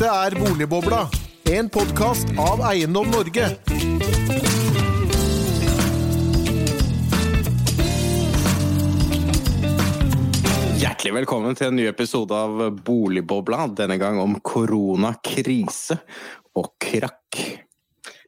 Dette er Boligbobla, en podkast av Eiendom Norge. Hjertelig velkommen til en ny episode av Boligbobla, denne gang om koronakrise og krakk.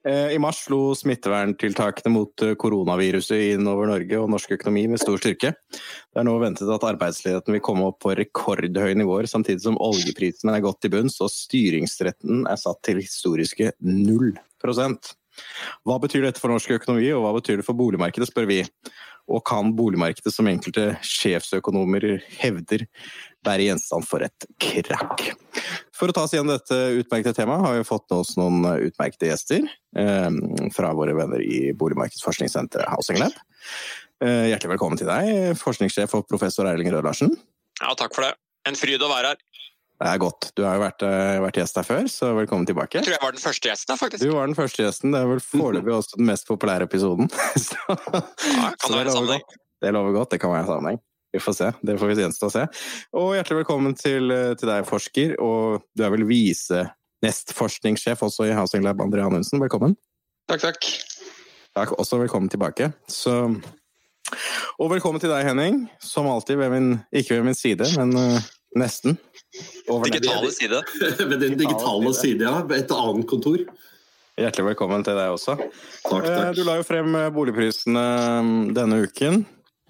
Eh, I mars slo smitteverntiltakene mot eh, koronaviruset inn over Norge og norsk økonomi med stor styrke. Det er nå ventet at arbeidsledigheten vil komme opp på rekordhøye nivåer, samtidig som oljeprisene er gått til bunns og styringsretten er satt til historiske null prosent. Hva betyr dette for norsk økonomi, og hva betyr det for boligmarkedet, spør vi. Og kan boligmarkedet, som enkelte sjefsøkonomer hevder, være gjenstand for et krakk? For å ta oss igjen dette utmerkede temaet har vi fått oss noen utmerkede gjester eh, fra våre venner i Boligmarkedsforskningssenteret Housing Lab. Eh, hjertelig velkommen til deg, forskningssjef og professor Erling Rød Larsen. Ja, takk for det. En fryd å være her. Det er godt. Du har jo vært, eh, vært, gjest her før, så velkommen tilbake. Jeg tror jeg var den første gjesten, faktisk. Du var den første gjesten. Det er vel foreløpig også den mest populære episoden. så, ja, kan det være en sammenheng? Det lover godt. Det kan være en sammenheng. Vi får se. Det får vi gjenstå å se. Og hjertelig velkommen til, eh, til, deg, forsker. Og du er vel vise nestforskningssjef også i Housing Lab, André Anundsen. Velkommen. Takk, takk. Takk. Også velkommen tilbake. Så, og velkommen til deg, Henning. Som alltid ved min, ikke ved min side, men uh, nesten. Over digitale side. Ved din digitale side, ja. Ved et annet kontor. Hjertelig velkommen til deg også. Takk, takk. Du la jo frem boligprisene denne uken.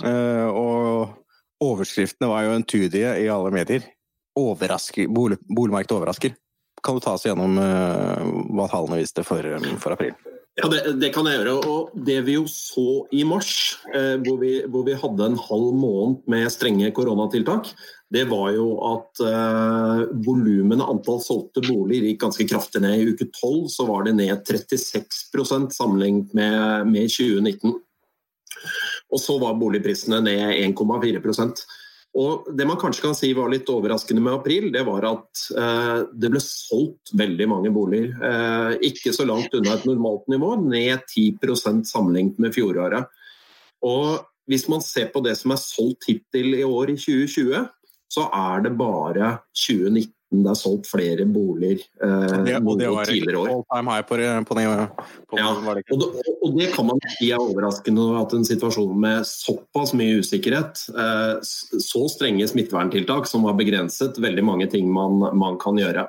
Og overskriftene var jo entydige i alle medier. Overrasker, bolig, boligmarkedet overrasker. Kan du ta oss gjennom hva tallene viste for, for april? Ja, det, det, kan jeg gjøre. Og det vi jo så i mars, eh, hvor, vi, hvor, vi, hadde en halv måned med strenge koronatiltak, det var jo at eh, volumene, antall solgte boliger, gikk ganske kraftig ned. I uke 12 så var det ned 36% sammenlignet med, med 2019. Og så var boligprisene ned 1,4% og Det man kanskje kan si var litt overraskende med april, det var at eh, det ble solgt veldig mange boliger. Eh, ikke så langt unna et normalt nivå, ned 10% sammenlignet med fjoråret. Og Hvis man ser på det som er solgt hittil i år i 2020, så er det bare 2019 det er solgt flere boliger eh, det, og det var tidligere år. Time high på, på, på, ja, og, det, og det kan man si er overraskende at en situasjon med såpass mye usikkerhet, eh, så strenge smitteverntiltak som har begrenset veldig mange ting man, man kan gjøre.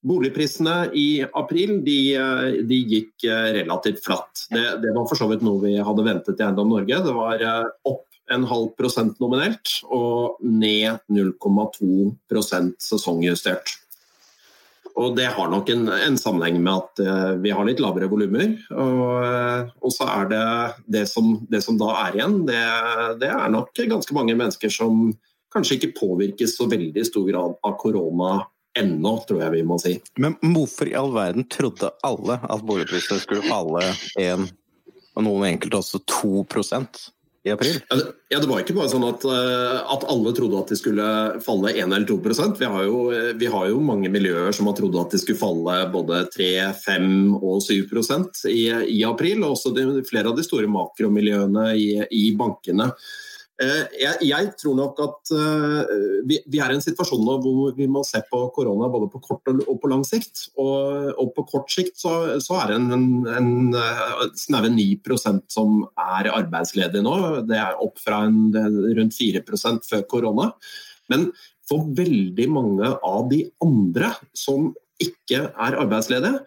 Boligprisene i april de, eh, de gikk eh, relativt flatt. Det, det, var for så vidt noe vi hadde ventet i Eiendom Norge. Det var eh, opp en halv prosent nominelt og ned 0,2% sesongjustert. Og Det har nok en, en sammenheng med at uh, vi har litt lavere volumer. Og, uh, og, så er det det som, det som da er igjen, det, det, er nok ganske mange mennesker som kanskje ikke påvirkes så veldig stor grad av korona ennå, tror jeg vi må si. Men hvorfor i all verden trodde alle at boligprisene skulle falle en, og noen enkelte også 2 i april? Ja det, var ikke bare sånn at, eh, at, alle trodde at de skulle falle 1 eller 2% vi har, jo, vi har jo mange miljøer som har trodd at de skulle falle både 3, 5 og 7 i, i april. Og også de, flere av de store makromiljøene i, i bankene. Eh, jeg, tror nok at uh, vi, er i en situasjon nå hvor vi må se på korona både på kort og, på lang sikt. Og, på kort sikt så, er det en, en, uh, snaue 9 som er arbeidsledige nå. Det er opp fra en, rundt 4% før korona. Men for veldig mange av de andre som ikke er arbeidsledige,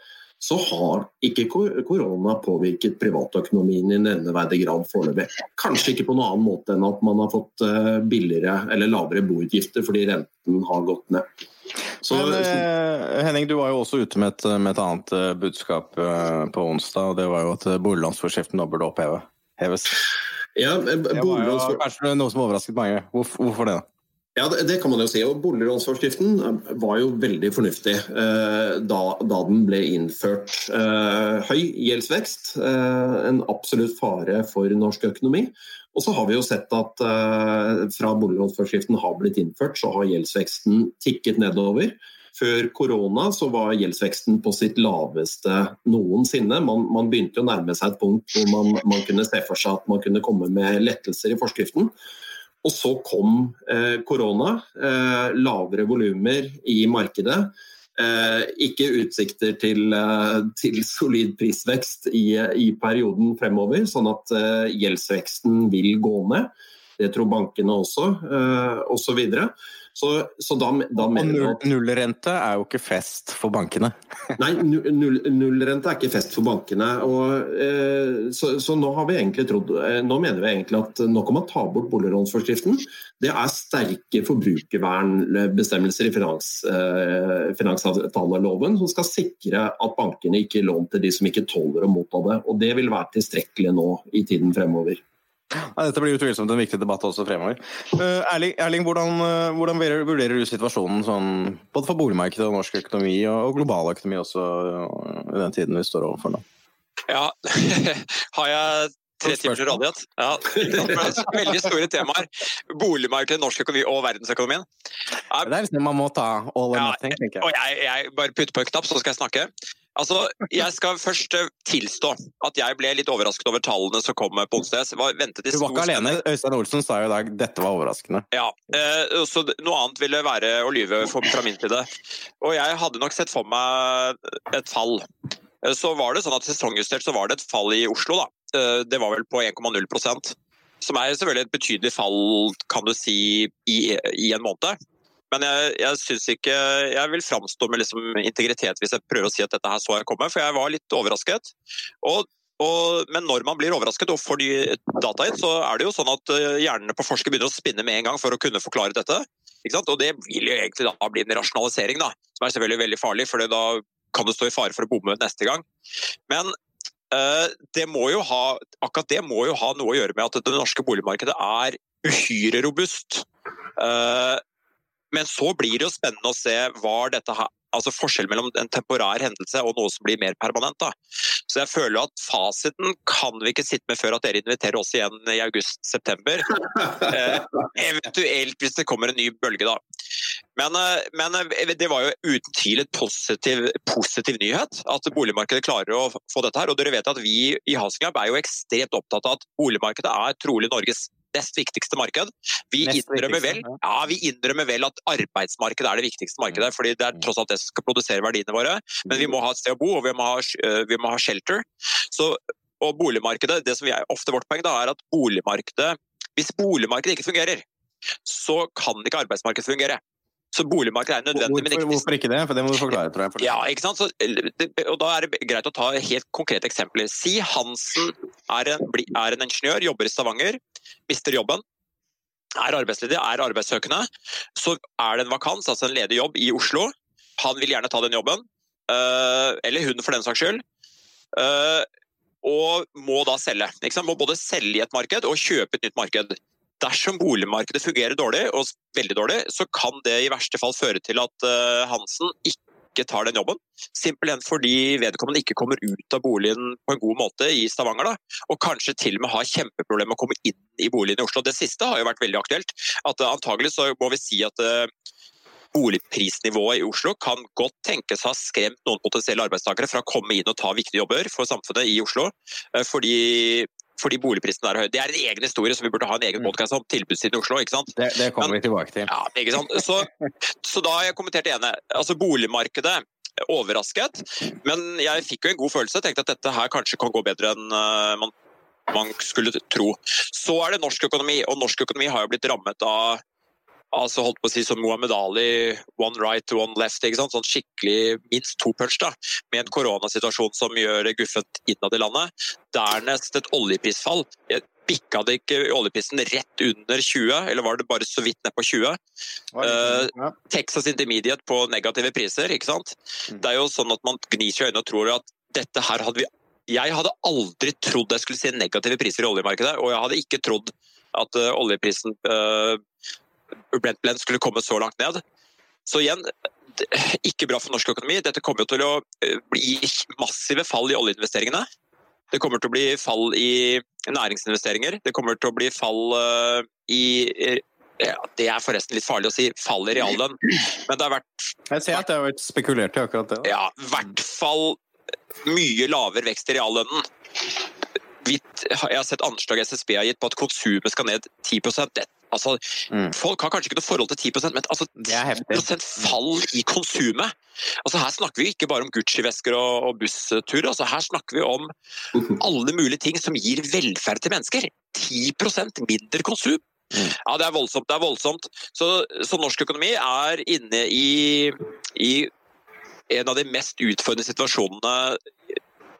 så har ikke korona påvirket privatøkonomien i nevneverdig grad foreløpig. Kanskje ikke på noen annen måte enn at man har fått eh, billigere eller lavere boutgifter fordi renten har gått ned. Så, Men, eh, Henning, du var jo også ute med et, med et annet eh, budskap eh, på onsdag. og Det var jo at boliglånsforskriften nå burde oppheves. Ja, det var jo kanskje noe som overrasket mange. Hvorfor, hvorfor det? da? Ja, det, det, kan man jo si. og Boliglånsforskriften eh, var jo veldig fornuftig eh, da, da, den ble innført. Eh, høy gjeldsvekst, eh, en absolutt fare for norsk økonomi. Og så har vi jo sett at eh, fra boliglånsforskriften har blitt innført, så har gjeldsveksten tikket nedover. Før korona så var gjeldsveksten på sitt laveste noensinne. Man, man begynte å nærme seg et punkt hvor man, man kunne se for seg at man kunne komme med lettelser i forskriften. Og så kom eh, korona, eh, lavere volumer i markedet. Eh, ikke utsikter til, eh, til solid prisvekst i, i, perioden fremover, sånn at eh, gjeldsveksten vil gå ned. Det tror bankene også, osv. Så, så, så da, da null, Nullrente er jo ikke fest for bankene? Nei, null, nullrente er ikke fest for bankene. Og, eh, så, så, nå har vi egentlig trodd eh, Nå mener vi egentlig at nå kan man ta bort boliglånsforskriften. Det er sterke forbrukervernbestemmelser i finans, eh, finansavtaleloven som skal sikre at bankene ikke låner til de som ikke tåler å motta det. Og det vil være tilstrekkelig nå i tiden fremover. Ja, dette blir utvilsomt en viktig debatt også fremover. Uh, Erling, Erling hvordan, uh, hvordan, vurderer du situasjonen sånn, både for boligmarkedet og norsk økonomi, og, og global økonomi også, uh, i den tiden vi står overfor nå? Ja, har jeg tre timer til rådighet? Ja, veldig store temaer. Boligmarkedet, norsk økonomi og verdensøkonomien. Ja, det er liksom man må ta all or nothing, tenker jeg. Og jeg, jeg bare putter på en knapp, så skal jeg snakke. Altså, Jeg skal først eh, tilstå at jeg ble litt overrasket over tallene som kom på onsdag. Du var ikke alene. Øystein Olsen sa jo i dag dette var overraskende. Ja, eh, så Noe annet ville være å lyve fra min side. Og jeg hadde nok sett for meg et fall. Eh, så var det sånn at Sesongjustert så var det et fall i Oslo. da. Det var vel på 1,0% som er selvfølgelig et betydelig fall kan du si, i, i en måned. Men jeg, jeg syns ikke Jeg vil framstå med liksom integritet hvis jeg prøver å si at dette her så jeg komme, for jeg var litt overrasket. Og, og, men når man blir overrasket og får de data inn, så er det jo sånn at eh, hjernene på forsker begynner å spinne med en gang for å kunne forklare dette. Og det vil jo egentlig da bli en rasjonalisering, da, som er selvfølgelig veldig farlig, for da kan du stå i fare for å bomme neste gang. Men uh, det ha, akkurat det må jo ha noe å gjøre med at det norske boligmarkedet er uhyre robust. Uh, men så blir det jo spennende å se hva dette her altså forskjell mellom en temporær hendelse og noe som blir mer permanent. Da. Så jeg føler at fasiten kan vi ikke sitte med før at dere inviterer oss igjen i august-september. Eh, eventuelt hvis det kommer en ny bølge, da. Men, eh, men eh, det var jo uten tvil et positiv, positiv, nyhet at boligmarkedet klarer å få dette her. Og dere vet at vi i Hasingab er jo ekstremt opptatt av at boligmarkedet er trolig Norges nest viktigste marked. Vi innrømmer, vel, ja, vi innrømmer vel at arbeidsmarkedet er det viktigste markedet, mm. fordi det er tross alt det som skal produsere verdiene våre. Men vi mm. må ha et sted å bo, og vi må ha, vi må ha shelter. Så, og boligmarkedet, det som er ofte vårt poeng, da, er at boligmarkedet Hvis boligmarkedet ikke fungerer, så kan ikke arbeidsmarkedet fungere. Så boligmarkedet er nødvendig, hvorfor, men ikke Hvorfor ikke det? For det må du forklare, tror jeg. Ja, ikke sant? Så, og Da er det greit å ta helt konkrete eksempler. Si Hansen er en, er en ingeniør, jobber i Stavanger, mister jobben. Er arbeidsledig, er arbeidssøkende. Så er det en vakans, altså en ledig jobb, i Oslo. Han vil gjerne ta den jobben. Eh, eller hun, for den saks skyld. Eh, og må da selge. Må både selge i et marked og kjøpe et nytt marked. Dersom boligmarkedet fungerer dårlig, og veldig dårlig, så kan det i verste fall føre til at eh, Hansen ikke tar den jobben. Simpelthen fordi vedkommende ikke kommer ut av boligen på en god måte i Stavanger. Da. Og kanskje til og med har kjempeproblemer med å komme inn i boligen i Oslo. Det siste har jo vært veldig aktuelt. At antagelig så må vi si at boligprisnivået i Oslo kan godt tenkes ha skremt noen potensielle arbeidstakere fra å komme inn og ta viktige jobber for samfunnet i Oslo. Eh, fordi, boligprisene boligprisen er høy. Det er en egen historie som vi burde ha en egen mm. podkast om. Tilbudssiden i Oslo. ikke sant? Det, det kommer vi tilbake til. Ja, ikke sant? Så, så da har jeg kommentert det ene. Altså Boligmarkedet overrasket, men jeg fikk jo en god følelse. Tenkte at dette her kanskje kan gå bedre enn uh, man, man skulle tro. Så er det norsk økonomi, og norsk økonomi har jo blitt rammet av altså holdt på å si som Mohammed Ali, one right, one left. ikke sant? Sånn skikkelig minst to punch, da, med en koronasituasjon som gjør det guffent innad i landet. Dernest et oljeprisfall. Bikka det ikke oljeprisen rett under 20, eller var det bare så vidt ned på 20? Uh, Texas Intermediate på negative priser, ikke sant. Mm. Det er jo sånn at man gnir seg i øynene og tror at dette her hadde vi Jeg hadde aldri trodd jeg skulle se negative priser i oljemarkedet, og jeg hadde ikke trodd at uh, oljeprisen uh, Brent Blend skulle komme så langt ned. Så igjen, ikke bra for norsk økonomi. Dette kommer til å eh, bli massive fall i oljeinvesteringene. Det kommer til å bli fall i næringsinvesteringer. Det kommer til å bli fall eh, i ja, Det er forresten litt farlig å si fall i reallønn, men det har vært Jeg ser at det har vært spekulert i akkurat det. Da. Ja, i hvert fall mye lavere vekst i reallønnen. Jeg har sett anslag SSB har gitt på at konsumet skal ned 10 Det Altså, mm. Folk har kanskje ikke noe forhold til 10% men altså 10 fall i konsumet. Altså, her snakker vi ikke bare om Gucci-vesker og, og bussturer. Altså, her snakker vi om alle mulige ting som gir velferd til mennesker. 10% mindre konsum. Mm. Ja, det er voldsomt. Det er voldsomt. Så, så norsk økonomi er inne i, i en av de mest utfordrende situasjonene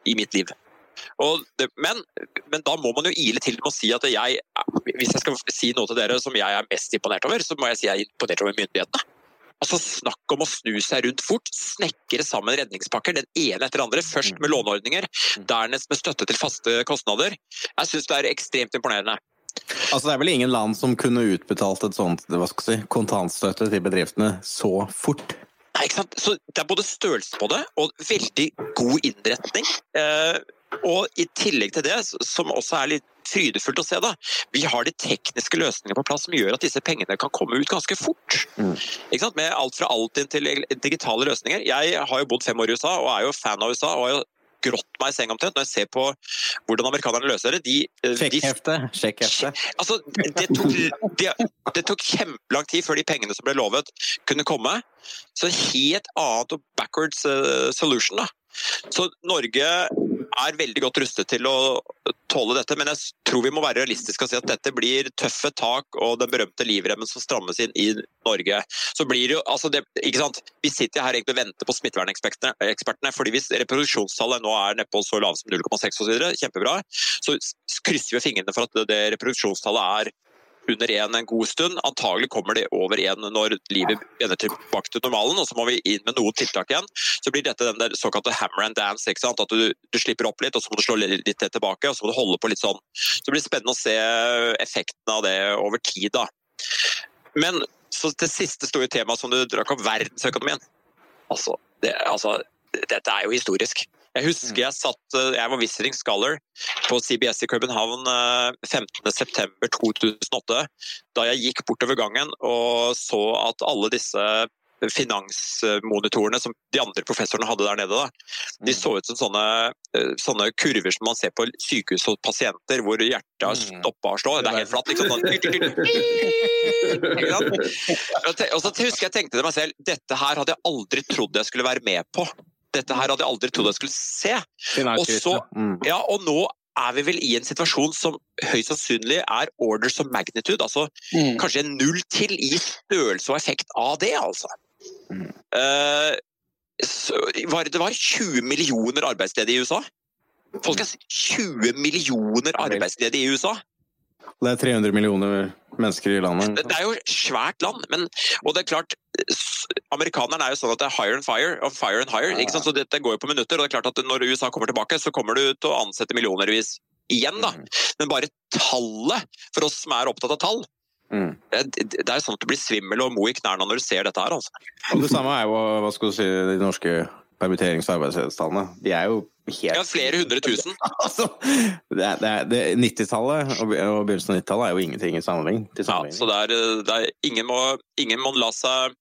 i mitt liv. Det, men, men, da må man jo ile til med å si at jeg, hvis jeg skal si noe til dere som jeg er mest imponert over, så må jeg si jeg er imponert over myndighetene. Altså Snakk om å snu seg rundt fort, snekre sammen redningspakker, den ene etter den andre. Først med låneordninger, dernest med støtte til faste kostnader. Jeg syns det er ekstremt imponerende. Altså Det er vel ingen land som kunne utbetalt et sånt si, kontantstøtte til bedriftene så fort? Nei, ikke sant? Så Det er både størrelse på det og veldig god innretning. Eh, og i tillegg til det, som også er litt frydefullt å se, da, vi har de tekniske løsningene på plass som gjør at disse pengene kan komme ut ganske fort. Mm. Med alt fra Altinn til digitale løsninger. Jeg har jo bodd fem år i USA og er jo fan av USA. og har jo grått meg i seng omtrent når jeg ser på hvordan amerikanerne løser det. De, Sjekkhefte. Sjekkhefte. Altså, det, tok, de, det tok kjempelang tid før de pengene som ble lovet, kunne komme. Så helt annet og backwards uh, solution. da. Så Norge er veldig godt rustet til å tåle dette, men jeg tror vi må være realistiske og si at dette blir tøffe tak og den berømte livremmen som strammes inn i Norge. Så blir det jo, altså det, ikke sant? Vi sitter her egentlig og venter på smittevernekspertene. fordi Hvis reproduksjonstallet nå er nedpå så lavt som 0,6 osv., kjempebra, så krysser vi fingrene for at det reproduksjonstallet er under én en god stund. Antagelig kommer det over én når livet vender tilbake til normalen. og Så må vi inn med noen tiltak igjen. Så blir dette den der såkalte hammer and dance. ikke sant? At du, du, slipper opp litt, og så må du slå litt tilbake. og Så må du holde på litt sånn. Så det blir spennende å se effekten av det over tid. da. Men så til siste store temaet som du drakk opp, verdensøkonomien. Altså, det, altså, dette er jo historisk. Jeg husker mm. jeg satt eh, Jeg var visiting scholar på CBS i København 15.9.2008. Eh, da jeg gikk bortover gangen og så at alle disse finansmonitorene som de andre professorene hadde der nede, da, de mm. så ut som sånne, eh, sånne kurver som man ser på sykehus hos pasienter, hvor hjertet har mm. stoppa å slå. Det er helt flatt. liksom Og så husker jeg tenkte til meg selv dette her hadde jeg aldri trodd jeg skulle være med på dette her hadde jeg aldri trodd jeg skulle se. Og, så, mm. ja, og nå er vi vel i en situasjon som høyst sannsynlig er orders of magnitude. Altså mm. kanskje en null til i størrelse og effekt av det, altså. Mm. Uh, var, det var 20 millioner arbeidsledige i USA. Folk er 20 millioner arbeidsledige i USA! Det er 300 millioner mennesker i landet. Det er jo svært land. Men, og det er klart, Amerikanerne er jo sånn at det er higher and fire og fire and hire. ikke sant? Så dette går jo på minutter. og det er klart at Når USA kommer tilbake, så kommer du til å ansette millionervis igjen. da. Mm. Men bare tallet, for oss som er opptatt av tall, mm. det, det er sånn at du blir svimmel og mo i knærne når du ser dette her. altså. Og det samme er jo hva skal du si, de norske permitterings- og arbeidsløshetstallene. De er jo helt Ja, flere hundre tusen. altså, 90-tallet og, og begynnelsen av 90-tallet er jo ingenting i sammenheng. Ja, så det er, det er, ingen, må, ingen, må, la seg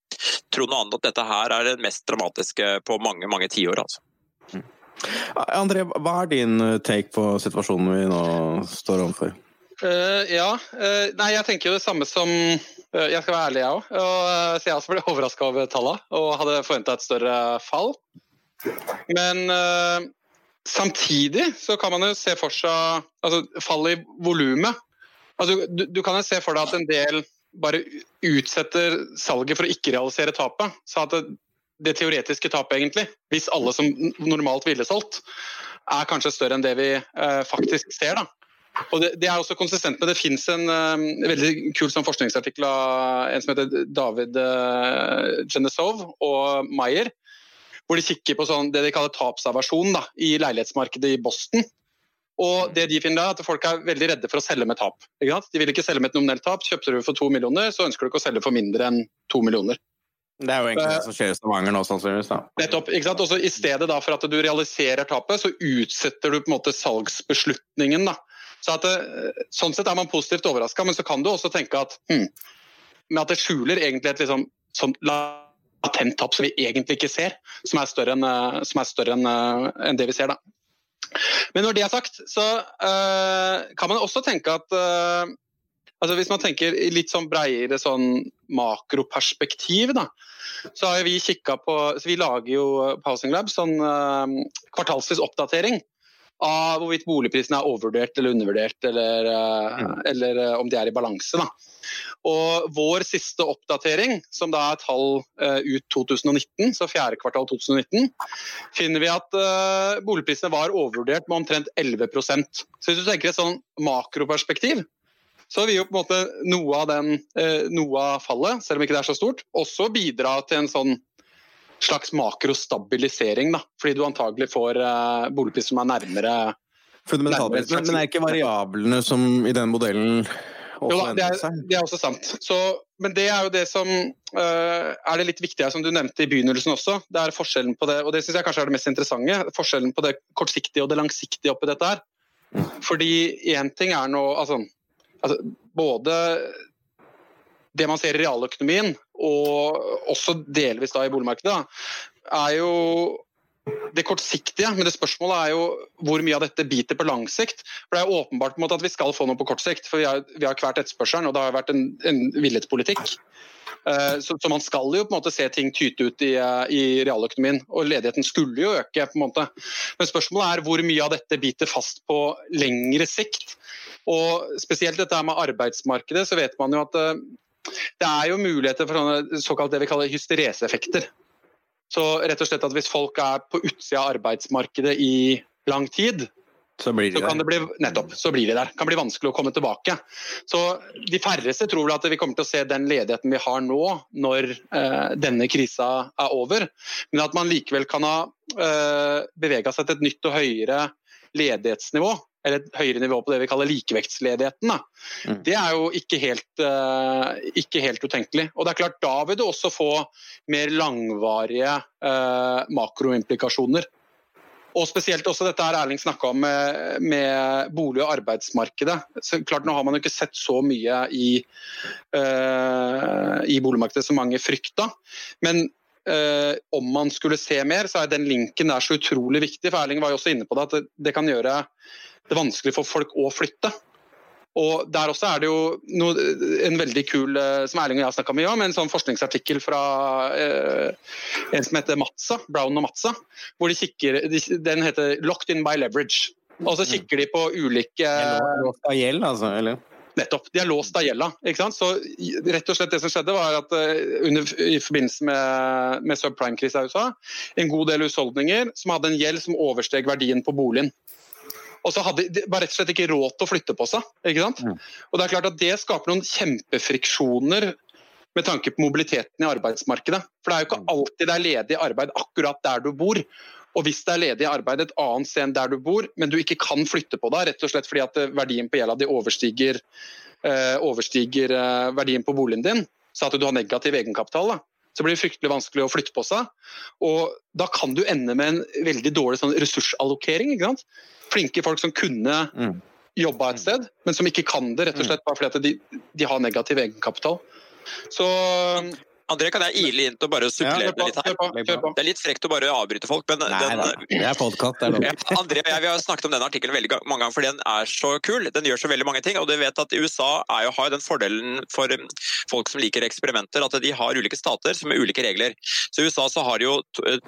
tro noe annet at dette her er det mest dramatiske på mange, mange tiår. Altså. Mm. André, hva er din take på situasjonen vi nå står overfor? Uh, ja. Uh, nei, jeg tenker jo det samme som uh, Jeg skal være ærlig, jeg òg. så jeg også ble overraska over tallene og hadde forventa et større fall. Men samtidig så kan man jo se for seg altså, fall i volumet. Altså, du, du, kan jo se for deg at en del bare utsetter salget for å ikke realisere tapet. Så at det, det teoretiske tapet, egentlig, hvis alle som normalt ville solgt, er kanskje større enn det vi faktisk ser. da. Og det, det, er også konsistent med Det fins en um, veldig kul sånn forskningsartikkel av en som heter David uh, Genesov og Meyer, hvor de kikker på sånn, det de kaller tapsaversjon da, i leilighetsmarkedet i Boston. Og det de finner da, at Folk er veldig redde for å selge med tap. De vil ikke selge med et nominelt tap. Kjøpte du for to millioner, så ønsker du ikke å selge for mindre enn to millioner. Det er jo egentlig det som skjer i Stavanger nå, sannsynligvis. da. Nettopp. ikke sant? Også I stedet da for at du realiserer tapet, så utsetter du på en måte salgsbeslutningen. da. Så at eh, sånn sett er man positivt overraska, men så kan du også tenke at hm, med at det skjuler egentlig et liksom, sånn latent tap som vi egentlig ikke ser, som er større enn, eh, er større enn, eh, enn det vi ser. da. Men når det er sagt, så uh, kan man også tenke at uh, Altså Hvis man tenker litt sånn breiere sånn makroperspektiv, da, så har vi kikka på så Vi lager jo på Housing Lab sånn uh, kvartalsvis oppdatering av hvorvidt boligprisene er overvurdert eller undervurdert, eller, mm. eller uh, om de er i balanse. Og Vår siste oppdatering, som da er tall uh, ut 2019, så fjerde kvartal 2019, finner vi at boligprisene var overvurdert med omtrent 11% Så hvis du tenker et sånn makroperspektiv, så vil jo på en måte noe av, den, noe av fallet, selv om ikke det er så stort, også bidra til en sånn slags makrostabilisering. da, Fordi du antagelig får boligpriser som er nærmere Fundamentalt, men, men er ikke variablene som i den modellen jo da, det er, det er, også sant. Så, men det er jo det som uh, er det litt viktige, som du nevnte i begynnelsen også. Det er forskjellen på det, og det syns jeg kanskje er det mest interessante, forskjellen på det kortsiktige og det langsiktige oppi dette her. Fordi én ting er nå altså, altså, både det man ser i realøkonomien, og også delvis da i boligmarkedet, er jo det kortsiktige, men det spørsmålet er jo hvor mye av dette biter på lang sikt. For Det er åpenbart på en måte at vi skal få noe på kort sikt, for vi har, vi har kvert etterspørselen, og det har vært en, en villet politikk. Uh, så, så, man skal jo på en måte se ting tyte ut i, i, realøkonomien, og ledigheten skulle jo øke. på en måte. Men spørsmålet er hvor mye av dette biter fast på lengre sikt. Og Spesielt dette med arbeidsmarkedet, så vet man jo at uh, det er jo muligheter for sånne såkalt det vi kaller hystereseeffekter. Så rett og slett at hvis folk er på utsida av arbeidsmarkedet i lang tid, så blir de så kan der. Det bli, nettopp, så blir de der. kan bli vanskelig å komme tilbake. Så De færreste tror vel at vi kommer til å se den ledigheten vi har nå, når eh, denne krisa er over. Men at man likevel kan ha eh, bevega seg til et nytt og høyere ledighetsnivå eller et høyere nivå på det vi kaller likevektsledigheten. Mm. Det er jo ikke helt, uh, ikke helt, utenkelig. Og det er klart, Da vil du også få mer langvarige uh, makroimplikasjoner. Og spesielt også dette her Erling snakka om med, med, bolig- og arbeidsmarkedet. Så klart Nå har man jo ikke sett så mye i, uh, i boligmarkedet som mange frykta. Men Uh, om man skulle se mer, så er den linken der så utrolig viktig. for Erling var jo også inne på det, at det, kan gjøre det vanskelig for folk å flytte. Og Der også er det jo noe, en veldig kul eh, som Erling og jeg har snakka mye om, en sånn forskningsartikkel fra eh, en som heter Matza, Brown og Matza. hvor de kikker, de, Den heter 'Locked in by leverage'. Og så kikker de på ulike gjeld, altså? eller? Nettopp. De er låst av gjelda. ikke sant? Så rett og slett Det som skjedde, var at uh, under, i forbindelse med, med subprime-krisa i USA, en god del husholdninger som hadde en gjeld som oversteg verdien på boligen. Og så hadde de bare rett og slett ikke råd til å flytte på seg. ikke sant? Mm. Og Det er klart at det skaper noen kjempefriksjoner med tanke på mobiliteten i arbeidsmarkedet. For det er jo ikke mm. alltid det er ledig arbeid akkurat der du bor. Og hvis det er ledig arbeid et annet sted enn der du bor, men du ikke kan flytte på deg, rett og slett fordi at eh, verdien på gjelda di overstiger, eh, overstiger eh, verdien på boligen din, så at du har negativ egenkapital, da, så blir det fryktelig vanskelig å flytte på seg. Og da kan du ende med en veldig dårlig sånn ressursallokering. ikke sant? flinke folk som kunne mm. jobba et sted, men som ikke kan det, rett og slett bare fordi de, de har negativ egenkapital. Så André, kan jeg ile inn til å bare supplere ja, litt her? Det er litt frekt å bare avbryte folk, men Nei, den, det er podkast, det er. André og jeg vi har snakket om denne artikkelen veldig mange ganger, fordi den er så kul. Den gjør så veldig mange ting. Og du vet at USA er jo, har den fordelen for um, folk som liker eksperimenter, at de har ulike stater som har ulike regler. Så I USA så har de jo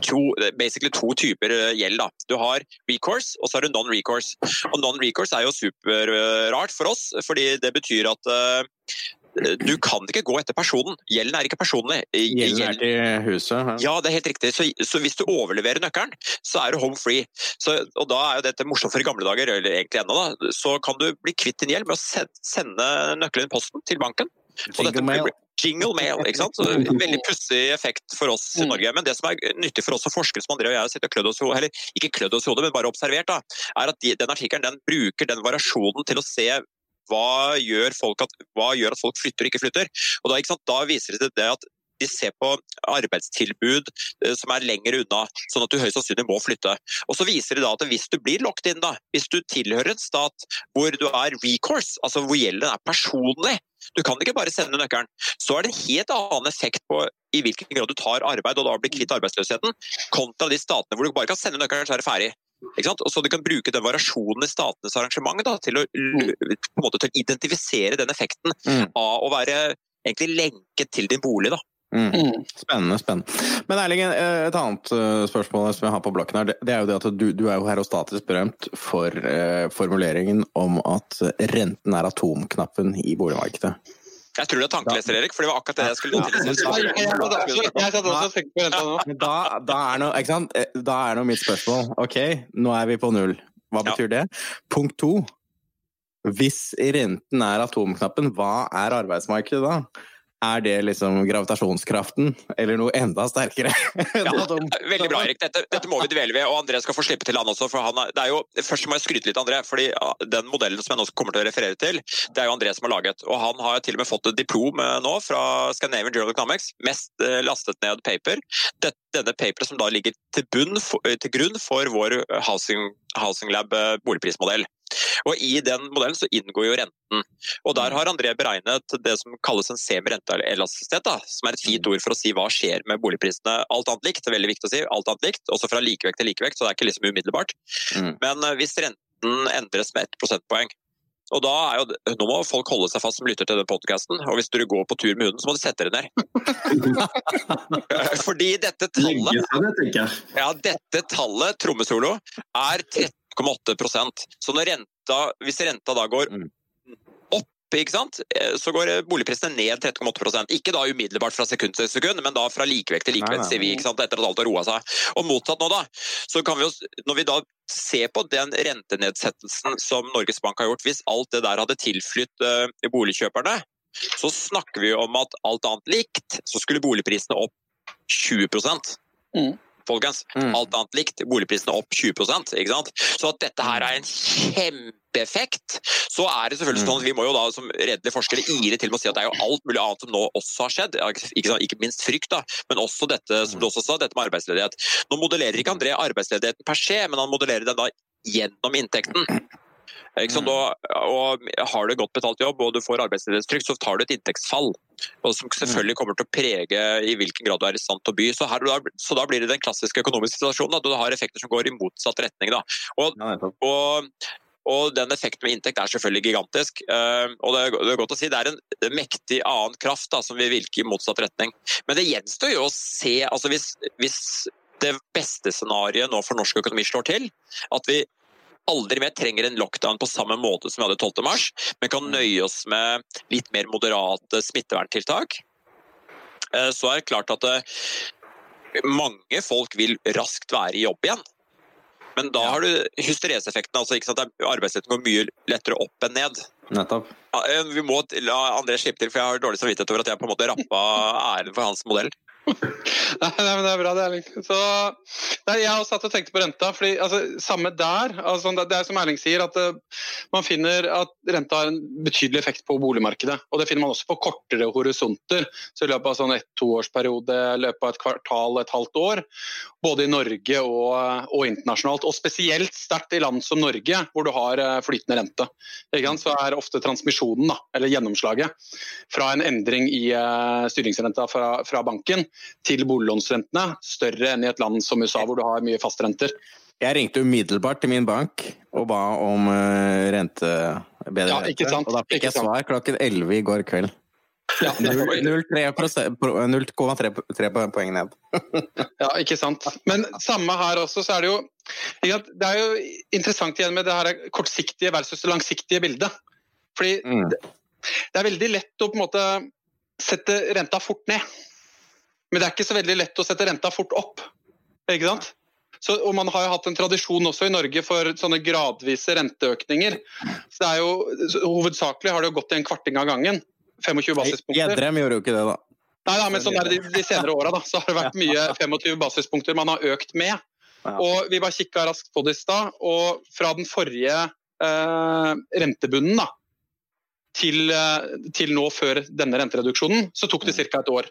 to, basically to typer uh, gjeld. da. Du har recourse, og så har du non-recourse. Og Non-recourse er jo superrart for oss, fordi det betyr at du kan ikke gå etter personen. Gjelden er ikke personlig. Gjelden er til huset? Ja. ja, det er helt riktig. Så, så, hvis du overleverer nøkkelen, så er du home free. Så, og da er jo dette morsomt for i gamle dager, eller egentlig ennå, da. Så kan du bli kvitt din gjeld med å sende nøkkelen i posten til banken. Jingle mail. Jingle mail, ikke sant? Så, veldig pussig effekt for oss i mm. Norge. Men det som er nyttig for oss som forskere, som André og jeg har sittet og klødd oss i eller ikke klødd oss i hodet, men bare observert, da, er at de, den artikkelen den bruker den variasjonen til å se hva gjør, at, hva gjør at folk flytter og ikke flytter? Og da, ikke da viser det det at de ser på arbeidstilbud eh, som er lenger unna, sånn at du høyst sannsynlig må flytte. Og så viser det da at hvis du blir locked in, da, hvis du tilhører en stat hvor du er recourse, altså hvor gjelden er personlig, du kan ikke bare sende nøkkelen, så er det en helt annen effekt på i hvilken grad du tar arbeid og da blir kvitt arbeidsløsheten, kontra de statene hvor du bare kan sende nøkkelen, så er det ferdig. Ikke sant? Og så du kan bruke den variasjonen i statenes arrangement da, til, å, på en måte, til å identifisere den effekten Mm. av å være egentlig lenket til din bolig. da. Mm. Mm. Spennende, spennende. Men Erling, eh, et annet eh, spørsmål som jeg har på blokken her, det- det er jo det at du, du er jo herostatisk berømt for eh, formuleringen om at renten er atomknappen i boligmarkedet. Jeg tror det er tankeleser, Erik, for det var akkurat det jeg skulle gå til. Da, da, er nå, ikke sant? Eh, da er nå mitt spørsmål Ok, nå er vi på null. Hva Ja. betyr det? Punkt to. Hvis renten er atomknappen, hva er arbeidsmarkedet da? Er det liksom gravitasjonskraften, eller noe enda sterkere? Ja, veldig bra, Erik. Dette, dette må vi dvele ved, og André skal få slippe til han også. for han er, det er jo, Først må jeg skryte litt, André. fordi Den modellen som jeg nå kommer til å referere til, det er jo André som har laget. og Han har til og med fått et diplom eh, nå fra Scandinavian Journal of Economics. Mest eh, lastet ned paper. Dette, denne paperen som da ligger til, bunn, eh, til grunn for vår Housing, housing Lab boligprismodell. Og I den modellen så inngår jo renten. Og Der har André beregnet det som kalles en semirenteelastisitet, som er et fint ord for å si hva skjer med boligprisene. Alt annet likt, det er veldig viktig å si. alt annet likt, Også fra likevekt til likevekt, så det er ikke liksom umiddelbart. Mm. Men eh, hvis renten endres med ett prosentpoeng og da er jo, Nå må folk holde seg fast som lytter til den podkasten. Og hvis dere går på tur med hunden, så må du sette dere ned. Fordi dette tallet ja, dette tallet, trommesolo, er 13,8% Så når renta, hvis renta da går Mm. opp, ikke sant, eh, så går boligprisene ned 13,8% Ikke da umiddelbart fra sekund til sekund, men da fra likevekt til Nei, likevekt, nei. sier vi, ikke sant, etter at alt har roa seg. Og motsatt nå, da. Så kan vi jo, når vi da ser på den rentenedsettelsen som Norges Bank har gjort, hvis alt det der hadde tilflytt uh, boligkjøperne, så snakker vi om at alt annet likt, så skulle boligprisene opp 20 Mm. Folkens, Mm. alt annet likt, boligprisene opp 20% ikke sant? Så at dette her er en kjempeeffekt, så er det selvfølgelig Mm. sånn at vi må jo da som redelige forskere ile til med å si at det er jo alt mulig annet som nå også har skjedd. Ikke, sant? ikke minst frykt, da, men også dette som du også sa, dette med arbeidsledighet. Nå modellerer ikke André arbeidsledigheten per se, men han modellerer den da gjennom inntekten. Ikke sant? Og, og Har du godt betalt jobb og du får arbeidsledighetstrygd, så tar du et inntektsfall. Og som selvfølgelig kommer til å prege i hvilken grad du er i stand til å by. Så, her, så da blir det den klassiske økonomiske situasjonen at du har effekter som går i motsatt retning. Da. Og, og, og den effekten med inntekt er selvfølgelig gigantisk. Eh, og det det er godt å si det er en mektig annen kraft da, som vil virke i motsatt retning. Men det gjenstår jo å se altså hvis, hvis det beste scenarioet nå for norsk økonomi slår til, at vi aldri mer trenger en lockdown på samme måte som vi hadde 12. mars, men kan nøye oss med litt mer moderate smitteverntiltak, eh, så er det klart at eh, mange folk vil raskt være i jobb igjen. Men da har du hystereseffekten. altså ikke sant? at Arbeidsledigheten går mye lettere opp enn ned. Nettopp. Ja, eh, Vi må la André slippe til, for jeg har dårlig samvittighet over at jeg på en måte rappa æren for hans modell. Nei, men det er bra, det, Erling. Så, nei, jeg har satt og tenkt på renta. fordi altså, Samme der. Altså, det er som Erling sier, at uh, man finner at renta har en betydelig effekt på boligmarkedet. Og det finner man også på kortere horisonter. Så I løpet av sånn et toårsperiode, i løpet av et kvartal, et halvt år. Både i Norge og, og internasjonalt. Og spesielt sterkt i land som Norge, hvor du har uh, flytende rente. Så er ofte transmisjonen, da, eller gjennomslaget, fra en endring i uh, styringsrenta fra, fra banken til boliglånsrentene større enn i et land som USA, hvor du har mye fastrenter. Jeg ringte umiddelbart til min bank og ba om eh, rente, bedre Ja, rente, sant, og da fikk jeg svar klokken 11 i går kveld. Ja, 0,3 prosent- pro- 0,3 poeng ned. ja, ikke sant. Men samme her også, så er det jo Det er jo interessant igjen med det her kortsiktige versus det langsiktige bildet. Fordi Mm. det er veldig lett å på en måte sette renta fort ned. Men det er ikke så veldig lett å sette renta fort opp. Ikke sant? Så, og Man har jo hatt en tradisjon også i Norge for sånne gradvise renteøkninger. Så det er jo, Hovedsakelig har det jo gått i en kvarting av gangen. 25 basispunkter. Gjedrem gjorde jo ikke det, da. Nei, da, men sånn er det de, de senere åra. Så har det vært mye 25 basispunkter man har økt med. Og Vi bare kikka raskt på det i stad, og fra den forrige eh, rentebunnen da, til, eh, til nå før denne rentereduksjonen, så tok det ca. et år.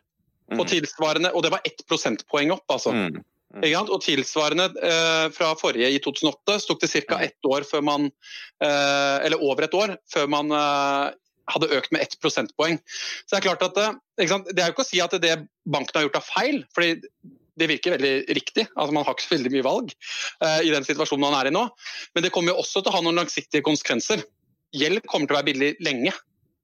Og tilsvarende, og det var ett prosentpoeng opp, altså. Mm. Sant? Og tilsvarende eh, fra forrige i 2008 så tok det ca. ett år før man eh, Eller over et år før man eh, hadde økt med ett prosentpoeng. Så Det er klart at det, sant? det er jo ikke å si at det banken har gjort av feil. fordi Det virker veldig riktig. altså Man har ikke så veldig mye valg uh, i den situasjonen man er i nå. Men det kommer jo også til å ha noen langsiktige konsekvenser. Gjeld kommer til å være billig lenge.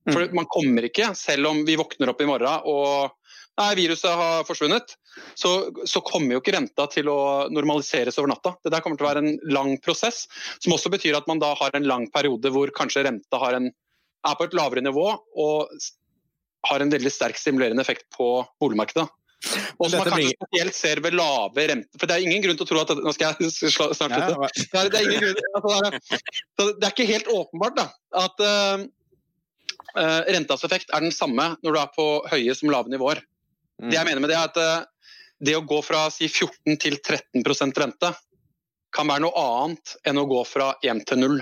For mm. man kommer ikke, selv om vi våkner opp i morgen og nei, viruset har forsvunnet, så, så, kommer jo ikke renta til å normaliseres over natta. Det der kommer til å være en lang prosess, som også betyr at man da har en lang periode hvor kanskje renta en, er på et lavere nivå og har en veldig sterk stimulerende effekt på boligmarkedet. Og som man kanskje spesielt ser ved lave renter. For det er ingen grunn til å tro at Nå skal jeg snart slutte. Det, det, det er ikke helt åpenbart da, at uh, rentas effekt er den samme når du er på høye som lave nivåer. Det jeg mm. mener med det er at uh, det å gå fra si 14 til 13% rente kan være noe annet enn å gå fra 1 til 0.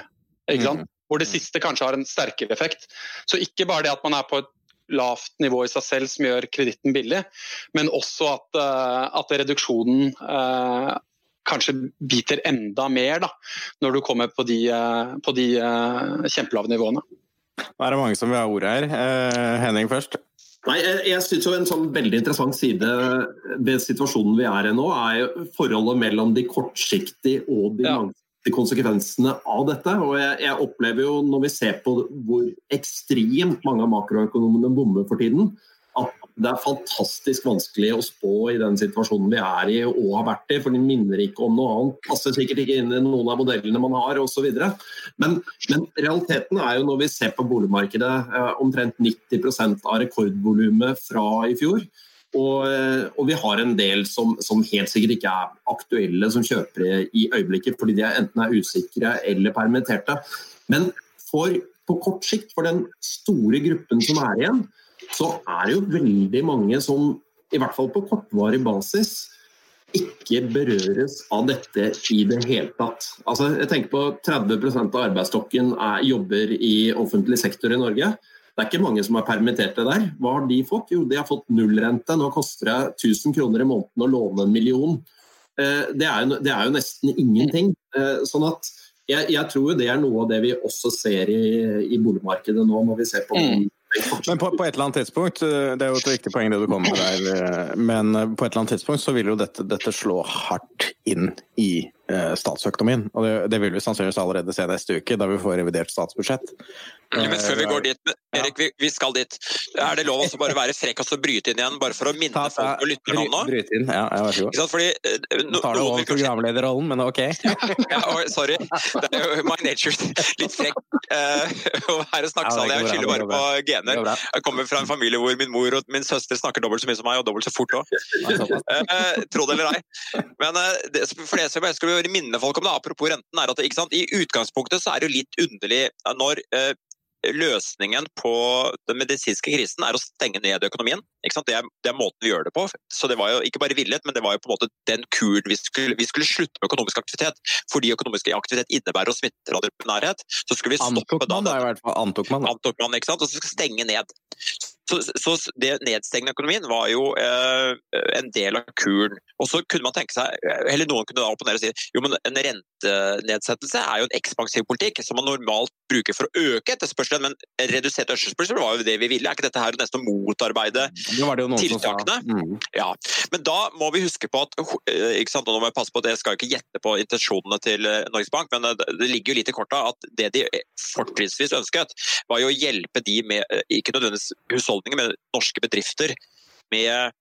Mm. Hvor det siste kanskje har en sterkere effekt. Så ikke bare det at man er på et lavt nivå i seg selv som gjør kreditten billig, men også at, eh, at reduksjonen eh, kanskje biter enda mer da, når du kommer på de, eh, på de eh, kjempelave nivåene. Nå er det mange som vil ha ordet her. Eh, Henning først. Nei, Jeg, jeg synes jo En sånn veldig interessant side ved situasjonen vi er i nå, er forholdet mellom de kortsiktige og de ja. langsiktige konsekvensene av dette. Og jeg, jeg, opplever jo, når vi ser på hvor ekstremt mange av makroøkonomene bommer for tiden, det er fantastisk vanskelig å spå i den situasjonen vi er i og har vært i. For de minner ikke om noe annet. Passer sikkert ikke inn i noen av modellene man har osv. Men, men realiteten er jo når vi ser på boligmarkedet, eh, omtrent 90% av rekordvolumet fra i fjor. Og, eh, og, vi har en del som, som, helt sikkert ikke er aktuelle som kjøpere i øyeblikket, fordi de enten er usikre eller permitterte. Men for, på kort sikt, for den store gruppen som er igjen, så er det jo veldig mange som i hvert fall på kortvarig basis ikke berøres av dette i det hele tatt. Altså, jeg tenker på 30% av arbeidsstokken er, jobber i offentlig sektor i Norge. Det er ikke mange som er permitterte der. Hva har de fått? Jo, de har fått nullrente. Nå koster det 1000 kroner i måneden å låne en million. Eh, det er jo, det er jo nesten ingenting. Eh, sånn at jeg, jeg, tror det er noe av det vi også ser i, i boligmarkedet nå, når vi ser på mm. Men på, på, et eller annet tidspunkt, eh, det er jo et viktig poeng det du kommer med der, men på et eller annet tidspunkt så vil jo dette, dette slå hardt inn i statsøkonomien. Og det, det, vil vi sannsynligvis allerede se neste uke, da vi får revidert statsbudsjett. Men før vi går dit, Erik, vi, vi skal dit. Er det lov å bare være frekk og så bryte inn igjen, bare for å minne Ta, folk og lytterne om nå? Bryt inn, ja, vær så god. Fordi, uh, no, tar du over programlederrollen, men ok. ja, sorry. Det er jo my nature. Litt frekk uh, å være snakkesalig. Jeg skylder bare på gener. Jeg kommer fra en familie hvor min mor og min søster snakker dobbelt så mye som meg, og dobbelt så fort òg. Tro det eller ei. Men det, for det som jeg skulle minne folk om, det, apropos renten, er at i utgangspunktet så er det jo litt underlig når løsningen på den medisinske krisen er å stenge ned økonomien. Det er, det, er, måten vi gjør det på. Så det var jo ikke bare villet, men det var jo på en måte den kuren vi skulle, vi skulle slutte med økonomisk aktivitet. Fordi økonomisk aktivitet innebærer å smitte nærhet. Så skulle vi stoppe antok man, da, i hvert fall. Antok man, da. Antok man, ikke sant? Og så skulle stenge ned. Så, så det nedstengende økonomien var jo eh, en del av kuren. Og så kunne man tenke seg, eller Noen kunne da opponere og si jo, men en rentenedsettelse er jo en ekspansiv politikk som man normalt bruker for å øke etterspørselen, men redusert etterspørsel var jo det vi ville. Er ikke dette her nesten å motarbeide tiltakene? Mm. Ja. Men da må vi huske på at eh, ikke sant, og nå må jeg passe på at jeg skal ikke gjette på intensjonene til eh, Norges Bank, men det ligger jo litt i korta at det de fortrinnsvis ønsket, var jo å hjelpe de med ikke nødvendigvis husholdninger husholdninger, med norske bedrifter med,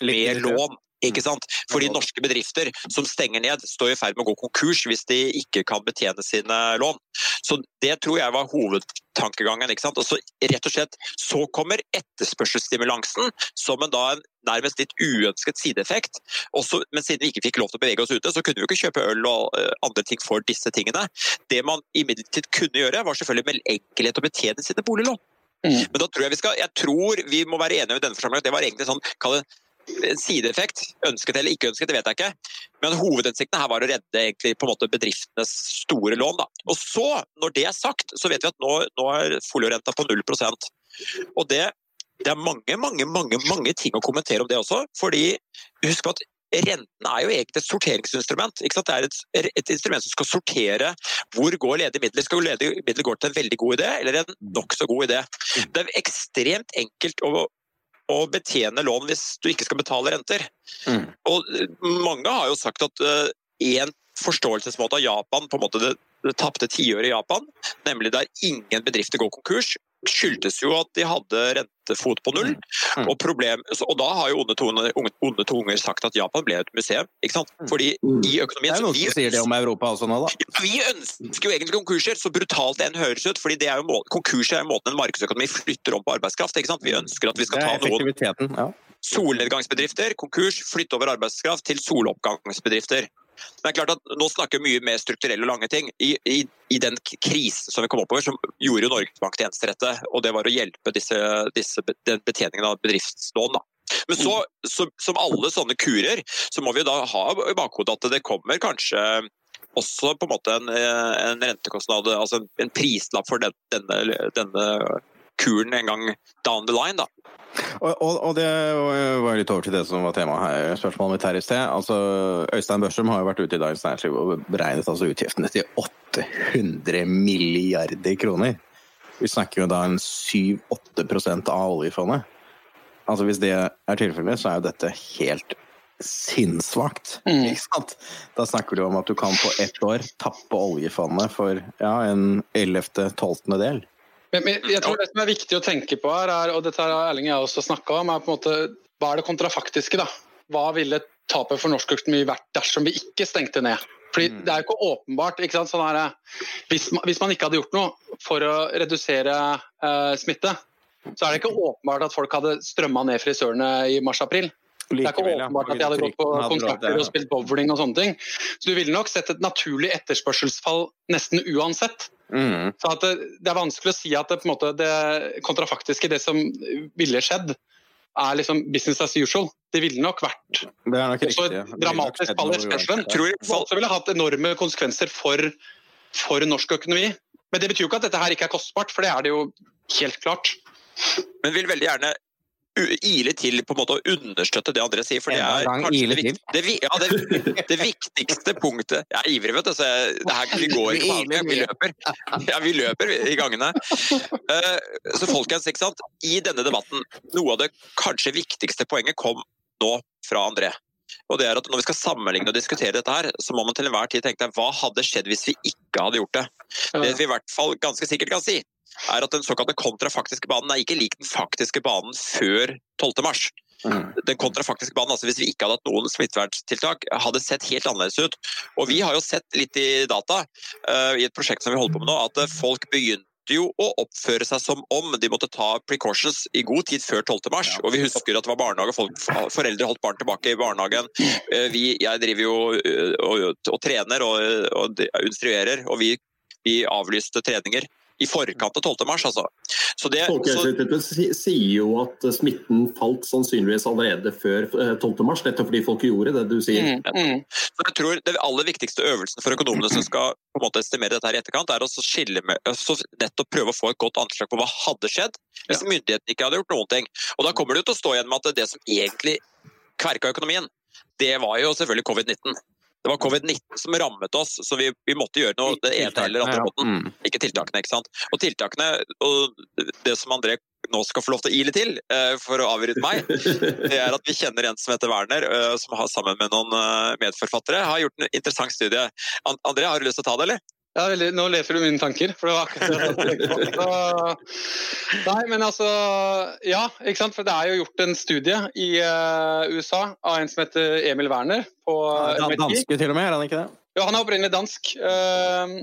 med lån. Ikke mm. sant? Fordi norske bedrifter som stenger ned, står i ferd med å gå konkurs hvis de ikke kan betjene sine lån. Så Det tror jeg var hovedtankegangen. ikke sant? Og så rett og slett så kommer etterspørselsstimulansen som en da en nærmest litt uønsket sideeffekt. Også, men siden vi ikke fikk lov til å bevege oss ute, så kunne vi ikke kjøpe øl og uh, andre ting for disse tingene. Det man imidlertid kunne gjøre, var selvfølgelig med enkelhet å betjene sine boliglån. Mm. Men da tror jeg vi skal Jeg tror vi må være enige med denne forsamlingen at det var egentlig sånn kall det en sideeffekt. Ønsket eller ikke ønsket, det vet jeg ikke. Men hovedhensikten her var å redde egentlig på en måte bedriftenes store lån. Da. Og så, når det er sagt, så vet vi at nå, nå er foliorenta på 0% Og det, det er mange, mange, mange, mange ting å kommentere om det også. fordi husk at Renten er jo egentlig et sorteringsinstrument. Det er et, et, instrument som skal sortere hvor går ledige midler. Skal ledige midler gå til en veldig god idé eller en nokså god idé? Det er ekstremt enkelt å å betjene lån hvis du ikke skal betale renter. Mm. Og eh, mange har jo sagt at én forståelsesmåte av Japan, på en måte det, det tapte tiåret i Japan, nemlig der ingen bedrifter går konkurs, skyldtes jo at de hadde rentefot på null. Mm. Og, problem, og da har jo onde tunger, onde tunger sagt at Japan ble et museum. ikke sant? Fordi Mm. i Det er så noen vi som sier det om Europa også nå, da. vi ønsker jo egentlig konkurser, så brutalt det enn høres ut. fordi det er jo må Konkurser er jo måten en markedsøkonomi flytter om på arbeidskraft. ikke sant? Vi ønsker at vi skal ta noen. Ja. solnedgangsbedrifter, konkurs, flytte over arbeidskraft til soloppgangsbedrifter. Det er klart at Nå snakker vi mye mer strukturelle og lange ting. I, i, i den krisen som vi kom oppover, som gjorde jo Norges Bank det eneste rette. Og det var å hjelpe disse, disse, den betjeningen av bedriftslån. da. Men så, så, som alle sånne kurer, så må vi da ha i bakhodet at det kommer kanskje også på en måte en, eh, en rentekostnad, altså en, en prislapp for den, denne, denne kuren en gang down the line. da. Og, og, og det var litt over til det som var temaet her, spørsmålet mitt her i sted. Altså, Øystein Børsum har jo vært ute i Dagens Næringsliv og beregnet altså utgiftene til 800 milliarder kroner. Vi snakker jo da en 7-8 av oljefondet. Altså Hvis det er tilfellet, så er jo dette helt sinnssvakt. Mm. Ikke sant? Da snakker du om at du kan på ett år tappe oljefondet for ja, en ellevte, tolvtendedel. Men, men jeg tror det som er viktig å tenke på her, er, og dette har Erling og jeg også snakka om, er på en måte hva er det kontrafaktiske, da? Hva ville tapet for norsk økonomi vært dersom vi ikke stengte ned? Fordi Mm. Det er jo ikke åpenbart. Ikke sant? Sånn her, hvis, man, hvis man ikke hadde gjort noe for å redusere eh, smitte, så er det ikke åpenbart at folk hadde strømma ned frisørene i mars-april. Det er ikke åpenbart at de hadde gått på konserter og spilt bowling og sånne ting. Så du ville nok sett et naturlig etterspørselsfall nesten uansett. Mm. Så at det, det er vanskelig å si at det, på en måte, det kontrafaktiske, det som ville skjedd, er liksom business as usual. Det ville nok vært Det er nok også riktig. et dramatisk fall i etterspørselen. Tror også ville hatt enorme konsekvenser for, for norsk økonomi. Men det betyr jo ikke at dette her ikke er kostbart, for det er det jo helt klart. Men vil veldig gjerne ile til på en måte å understøtte det André sier. for det er kanskje det, vik- det, vi- ja, det, det viktigste punktet Jeg er ivrig, vet du. Så jeg, det her, vi går ikke vanlig, vi løper. Ja, vi løper i gangene. Uh, Så folkens, ikke sant. I denne debatten, noe av det kanskje viktigste poenget kom nå fra André. Og det er at Når vi skal sammenligne og diskutere dette, her, så må man til enhver tid tenke deg hva hadde skjedd hvis vi ikke hadde gjort det. Det vi i hvert fall ganske sikkert kan si, er at den såkalte kontrafaktiske banen er ikke lik den faktiske banen før 12. mars. Mm. Den kontrafaktiske banen, altså Hvis vi ikke hadde hatt noen smitteverntiltak, hadde sett helt annerledes ut. Og Vi har jo sett litt i data uh, i et prosjekt som vi holder på med nå, at eh, folk begynte jo å oppføre seg som om de måtte ta precautions i god tid før 12. mars. Og vi husker at det var barnehage, folk, foreldre holdt barn tilbake i barnehagen. Eh, Vi, jeg driver jo og, og, og trener og, og instruerer, og vi, vi avlyste treninger i forkant av 12. mars. Altså. Så det, Folkehelseinstituttet si- sier jo at smitten falt sannsynligvis allerede før eh, 12. mars, nettopp fordi folk gjorde det du sier. Mm, mm. så jeg tror Det aller viktigste øvelsen for økonomene som skal på en måte estimere dette her i etterkant, er å skille med, så nettopp prøve å få et godt anslag på hva hadde skjedd hvis myndighetene ikke hadde gjort noen ting. Og Da kommer det jo til å stå igjen med at det som egentlig kverka økonomien, det var jo selvfølgelig covid-19. Det var covid-19 som rammet oss, så vi, vi måtte gjøre noe det ene eller andre måten. Mm. Ikke tiltakene, ikke sant. Og tiltakene, og det som André nå skal få lov til å ile til, eh, for å avbryte meg, det er at vi kjenner en som heter Werner, eh, som har sammen med noen eh, medforfattere har gjort en interessant studie. André, har du lyst til å ta det, eller? Ja, veldig, nå leser du mine tanker. for det var akkurat det jeg tenkte på. Nei, men altså Ja, ikke sant. For det er jo gjort en studie i uh, USA av en som heter Emil Werner på MIT. Danske til og med, er han ikke det? Ja, han er opprinnelig dansk. Uh,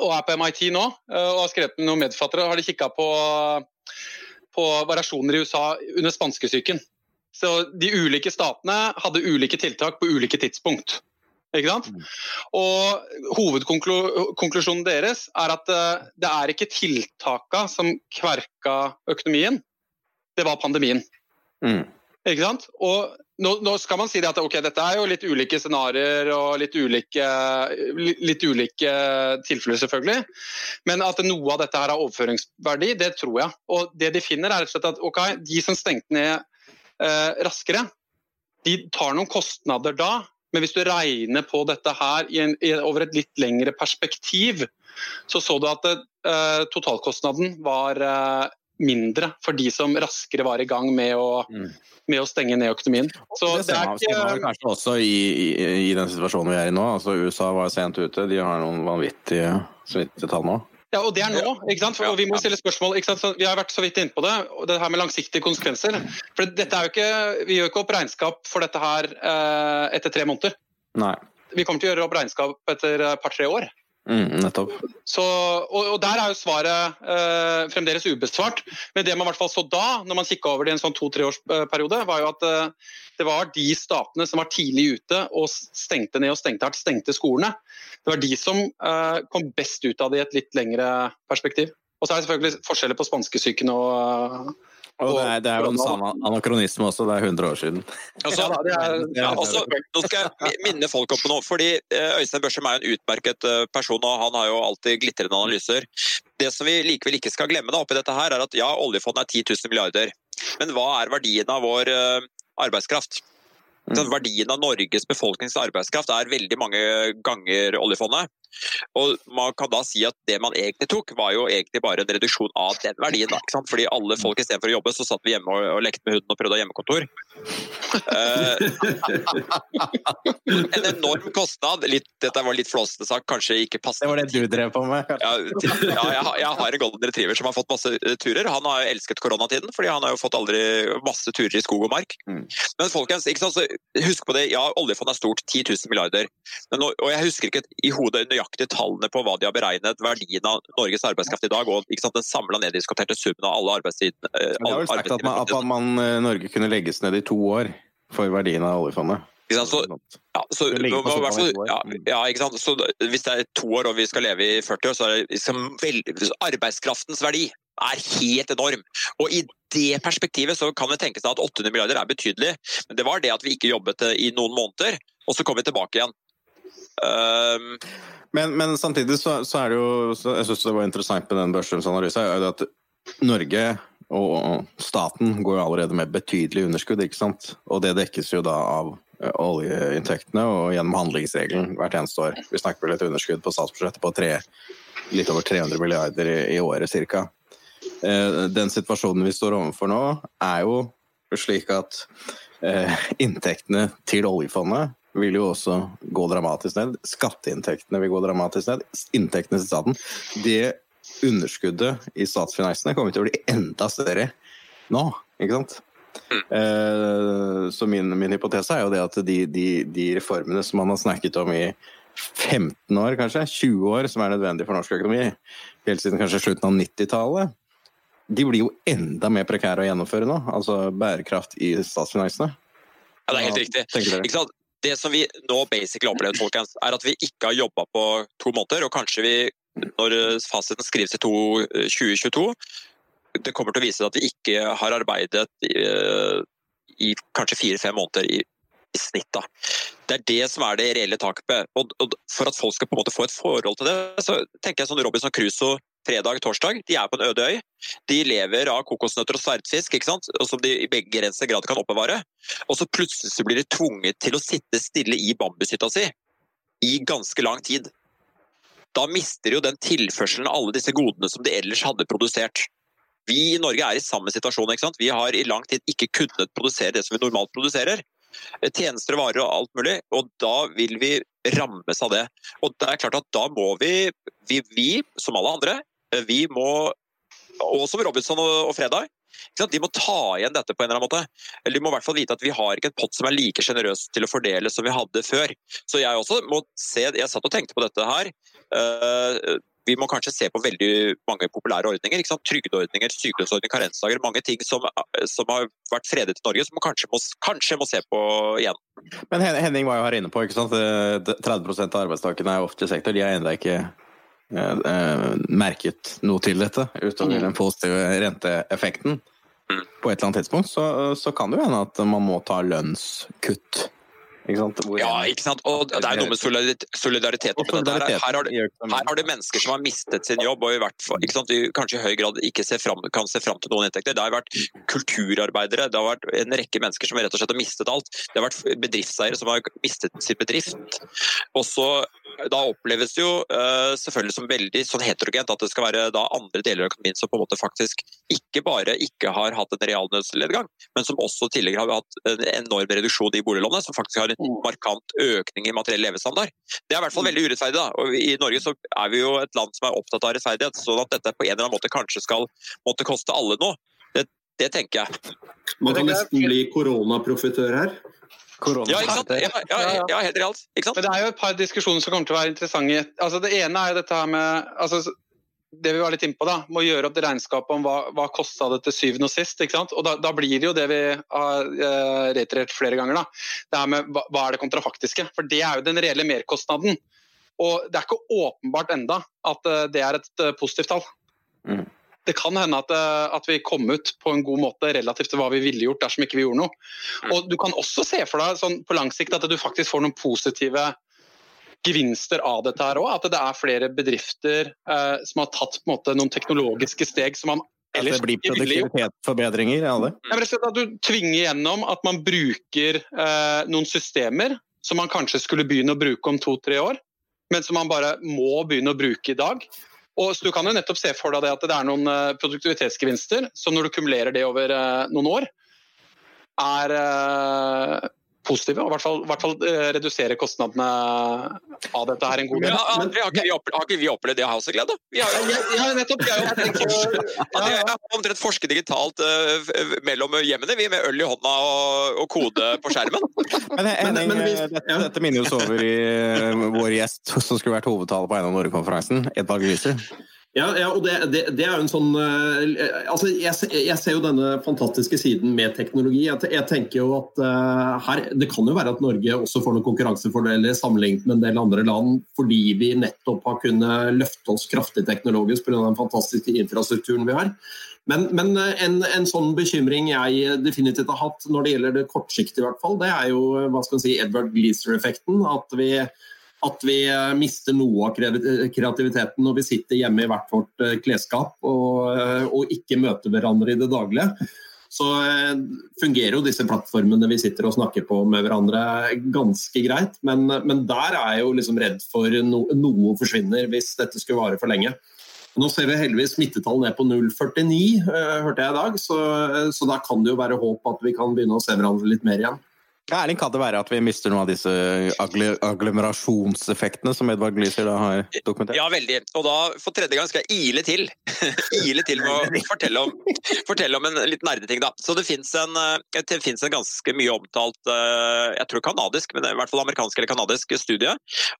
og er på MIT nå, uh, og har skrevet med noen medforfattere. Har de kikka på, på variasjoner i USA under spanskesyken. Så de ulike statene hadde ulike tiltak på ulike tidspunkt. Ikke sant? Og hovedkonklusjonen deres er at eh, det er ikke tiltaka som kverka økonomien, det var pandemien. Mm. Ikke sant? Og nå, nå skal man si det at okay, dette er jo litt ulike scenarioer og litt ulike, litt, ulike tilfeller, selvfølgelig. Men at noe av dette her har overføringsverdi, det tror jeg. Og det de finner, er at okay, de som stengte ned eh, raskere, de tar noen kostnader da. Men hvis du regner på dette her i en, i, over et litt lengre perspektiv, så så du at eh, totalkostnaden var eh, mindre for de som raskere var i gang med å, Mm. med å stenge ned økonomien. Så det det er ikke kanskje også i, i, i den situasjonen vi er i nå. Altså, USA var sent ute. De har noen vanvittige smittetall nå. Ja, og det er nå. ikke sant? For, vi må stille spørsmål, ikke sant? Så vi har vært så vidt inne på det, og det her med langsiktige konsekvenser. For dette er jo ikke, Vi gjør ikke opp regnskap for dette her eh, etter tre måneder. Nei. Vi kommer til å gjøre opp regnskap etter et par-tre år. Mm, nettopp. Så, og, og Der er jo svaret eh, fremdeles ubesvart. Men det man i hvert fall så da, når man kikka over det i en sånn to-treårsperiode, var jo at eh, det var de statene som var tidlig ute og stengte ned og stengte hardt, stengte skolene. Det var de som eh, kom best ut av det i et litt lengre perspektiv. Og så er det selvfølgelig forskjeller på spanskesyken og Og det er, det er jo en sann anakronisme også. Det er 100 år siden. Også, Ja er- altså, nå skal jeg minne folk opp på noe. fordi eh, Øystein Børsum er en utmerket eh, person, og han har jo alltid glitrende analyser. Det som vi likevel ikke skal glemme da oppi dette her, er at ja, oljefondet er 10 000 milliarder. Men hva er verdien av vår eh, arbeidskraft? Så verdien av Norges befolknings arbeidskraft er veldig mange ganger oljefondet. Og man kan da si at det man egentlig tok, var jo egentlig bare en reduksjon av den verdien. Da? Fordi alle folk istedenfor å jobbe, så satt vi hjemme og, og lekte med hunden og prøvde å ha hjemmekontor. Uh, en enorm kostnad. Litt, dette var litt flåsete sagt, kanskje ikke passende. Det var det du drev på med. Ja, til- ja jeg, jeg har en golden retriever som har fått masse turer. Han har jo elsket koronatiden, fordi han har jo fått aldri masse turer i skog og mark. Mm. Men folkens, ikke sant, så husk på det. Ja, oljefondet er stort. 10 000 milliarder. Men og jeg husker ikke i hodet nøyaktig tallene på hva de har beregnet verdien av Norges arbeidskraft i dag, og sant, den samla neddiskuterte summen av alle arbeidstiden. eh, det har vel sagt at, man, at man, eh, Norge kunne legges ned i to år for verdien av oljefondet. Så Ja, så, ja, ja, ikke sant? Så hvis det er to år og vi skal leve i 40 år, så er liksom vel, arbeidskraftens verdi er helt enorm. Og i det perspektivet så kan det tenkes at 800 milliarder er betydelig, men det var det at vi ikke jobbet eh, i noen måneder, og så kom vi tilbake igjen. Um, Men, men samtidig så, så er det jo Jeg syns det var interessant med den Børstrøms analyse, at Norge og staten går jo allerede med betydelig underskudd, ikke sant? Og det dekkes jo da av eh, oljeinntektene og gjennom handlingsregelen hvert eneste år. Vi snakker vel et underskudd på statsbudsjettet på tre, litt over 300 milliarder i, i året ca. Den situasjonen vi står overfor nå, er jo slik at eh, inntektene til oljefondet vil jo også gå dramatisk ned. Skatteinntektene vil gå dramatisk ned. Inntektene til staten. Det underskuddet i statsfinansene kommer til å bli enda større nå, ikke sant? Eh, så min, min hypotese er jo det at de, de, de reformene som man har snakket om i 15 år, kanskje, 20 år, som er nødvendig for norsk økonomi, helt siden kanskje slutten av 90-tallet, de blir jo enda mer prekære å gjennomføre nå. Altså bærekraft i statsfinansene. ja, det er helt riktig. Det som vi nå basically opplevde, folkens, er at vi ikke har jobba på to måneder, og kanskje vi, når fasiten skrives i 2022, det kommer til å vise at vi ikke har arbeidet i, i kanskje fire-fem måneder i, i snitt. Da. Det er det som er det reelle taket. Og, og for at folk skal på en måte få et forhold til det, så tenker jeg sånn Robinson Crusoe fredag, torsdag. De er på en øde øy. De lever av kokosnøtter og sverdfisk, ikke sant? Og som de i begrenset grad kan oppbevare. Og så plutselig så blir de tvunget til å sitte stille i bambushytta si i ganske lang tid. Da mister jo den tilførselen av alle disse godene som de ellers hadde produsert. Vi i Norge er i samme situasjon. ikke sant? Vi har i lang tid ikke kunnet produsere det som vi normalt produserer. Tjenester, varer og alt mulig. Og da vil vi rammes av det. Og det er klart at da må vi, vi, vi som alle andre, vi må og som Robinson og, Fredag, de må ta igjen dette på en eller annen måte. Eller de må i hvert fall vite at vi har ikke en pott som er like sjenerøs til å fordele som vi hadde før. Så jeg også må se, jeg satt og tenkte på dette her. Uh, vi må kanskje se på veldig mange populære ordninger. ikke sant? Trygdeordninger, sykelønnsordninger, karensdager. Mange ting som, som, har vært fredet i Norge, som man kanskje må, kanskje må se på igjen. Men Henning var jo her inne på ikke sant? 30 av arbeidstakerne er offentlig sektor. De er ennå ikke eh, eh, merket noe til dette, utover den positive renteeffekten. På et eller annet tidspunkt så, så kan det jo hende at man må ta lønnskutt. Ikke sant? Hvor Ja, ikke sant? Og det er noe med solidaritet. Her, her, har det, her har det mennesker som har mistet sin jobb, og i hvert fall, ikke sant? Kanskje i høy grad ikke ser frem, kan se fram til noen inntekter. Det har vært kulturarbeidere, det har vært en rekke mennesker som rett og slett har mistet alt. Det har vært bedriftseiere som har mistet sin bedrift. Og så da oppleves det jo uh, selvfølgelig som veldig sånn heterogent at det skal være da andre deler av økonomien som på en måte faktisk ikke bare ikke har hatt en realnødsledgang, men som også tidligere har hatt en enorm reduksjon i boliglånet, som faktisk har en. Markant økning i materiell levestandard. Det er i hvert fall veldig urettferdig. da, og I Norge så er vi jo et land som er opptatt av rettferdighet, sånn at dette på en eller annen måte kanskje skal måtte koste alle noe. Det, det tenker jeg. Man kan nesten bli koronaprofitør her. Ja, ikke sant? Ja, ja, ja, helt realt. Ikke sant? Men det er jo et par diskusjoner som kommer til å være interessante. Altså, det ene er jo dette her med altså, det vi var litt innpå, da, må gjøre opp det regnskapet om hva, hva kosta det til syvende og sist. ikke sant? Og da, da, blir det jo det vi har uh, reiterert flere ganger. da, Det her med hva, hva, er det kontrafaktiske? For det er jo den reelle merkostnaden. Og det er ikke åpenbart enda at uh, det er et uh, positivt tall. Mm det kan hende at, at, vi kom ut på en god måte relativt til hva vi ville gjort dersom ikke vi gjorde noe. Mm. Og Du kan også se for deg sånn, på lang sikt at du faktisk får noen positive gevinster av dette her òg. At det er flere bedrifter eh, som har tatt måte, noen teknologiske steg som man ellers ikke ville gjort. At det blir produktivitetsforbedringer i det? Ja, at du tvinger gjennom at man bruker eh, noen systemer som man kanskje skulle begynne å bruke om to-tre år, men som man bare må begynne å bruke i dag. Og så Du kan jo nettopp se for deg at det er noen eh, produktivitetsgevinster som når du kumulerer det over eh, noen år, er eh, positive, og i hvert fall, hvert fall redusere kostnadene av dette her en god del. Ja, André, har, ikke vi opplevd, har ikke vi opplevd det av Houseglede? Vi har jo ja, nettopp. Vi har jo omtrent forsket digitalt uh, mellom hjemmene, vi med øl i hånda og, og kode på skjermen. Men, Henning, men, men, dette, dette minner oss over i uh, vår gjest som skulle vært hovedtaler på en av Norge-konferansen, Edvard Glyser. Ja, ja og det, det, det, er jo en sånn uh, altså jeg, jeg, ser jo denne fantastiske siden med teknologi. Jeg, jeg tenker jo at uh, her, Det kan jo være at Norge også får noen konkurransefordeler sammenlignet med en del andre land, fordi vi nettopp har kunnet løfte oss kraftig teknologisk pga. den fantastiske infrastrukturen vi har. Men, men eh, en, en, sånn bekymring jeg definitivt har hatt når det gjelder det kortsiktige, i hvert fall, det er jo hva skal man si, Edward Gleeser-effekten. At vi at vi eh, mister noe av kreativiteten når vi sitter hjemme i hvert vårt eh, klesskap og, eh, og ikke møter hverandre i det daglige. Så fungerer jo disse plattformene vi sitter og snakker på med hverandre ganske greit. Men, men der er jeg jo liksom redd for no, noe forsvinner hvis dette skulle vare for lenge. Nå ser vi heldigvis smittetall ned på 0,49, hørte jeg i dag. Så, så da kan det jo være håp at vi kan begynne å se hverandre litt mer igjen. Erling, kan det være at vi mister noen av disse agglomerasjonseffektene som Edvard Gleeser har dokumentert? Ja, veldig. Og da for tredje gang skal jeg ile til. ile til med å fortelle om, fortelle om en litt nerdeting, da. Så det fins en, eh, en, ganske mye omtalt, eh, jeg tror kanadisk, men i hvert fall amerikansk eller kanadisk studie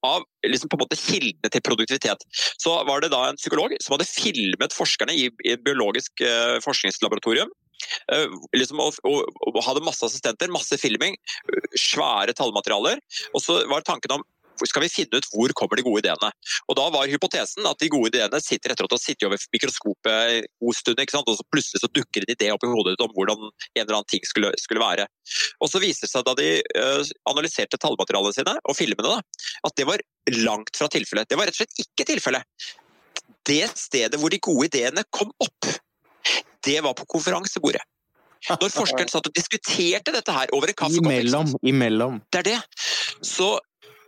av liksom på en måte kildene til produktivitet. Så var det da en psykolog som hadde filmet forskerne i, i et biologisk eh, forskningslaboratorium liksom, og, og, og, hadde masse assistenter, masse filming, svære tallmaterialer. Og så var tanken om skal vi finne ut hvor kommer de gode ideene. Og Da var hypotesen at de gode ideene sitter etter at du har sittet over mikroskopet en god stund, og så plutselig så dukker en idé opp i hodet ditt om hvordan en eller annen ting skulle, skulle være. Og Så viser det seg da de uh, analyserte tallmaterialene sine og filmene, da, at det var langt fra tilfellet. Det var rett og slett ikke tilfellet. Det stedet hvor de gode ideene kom opp, det var på konferansebordet. Når forskeren satt og diskuterte dette her over en kaffekopp Imellom. Imellom. Det er det. Så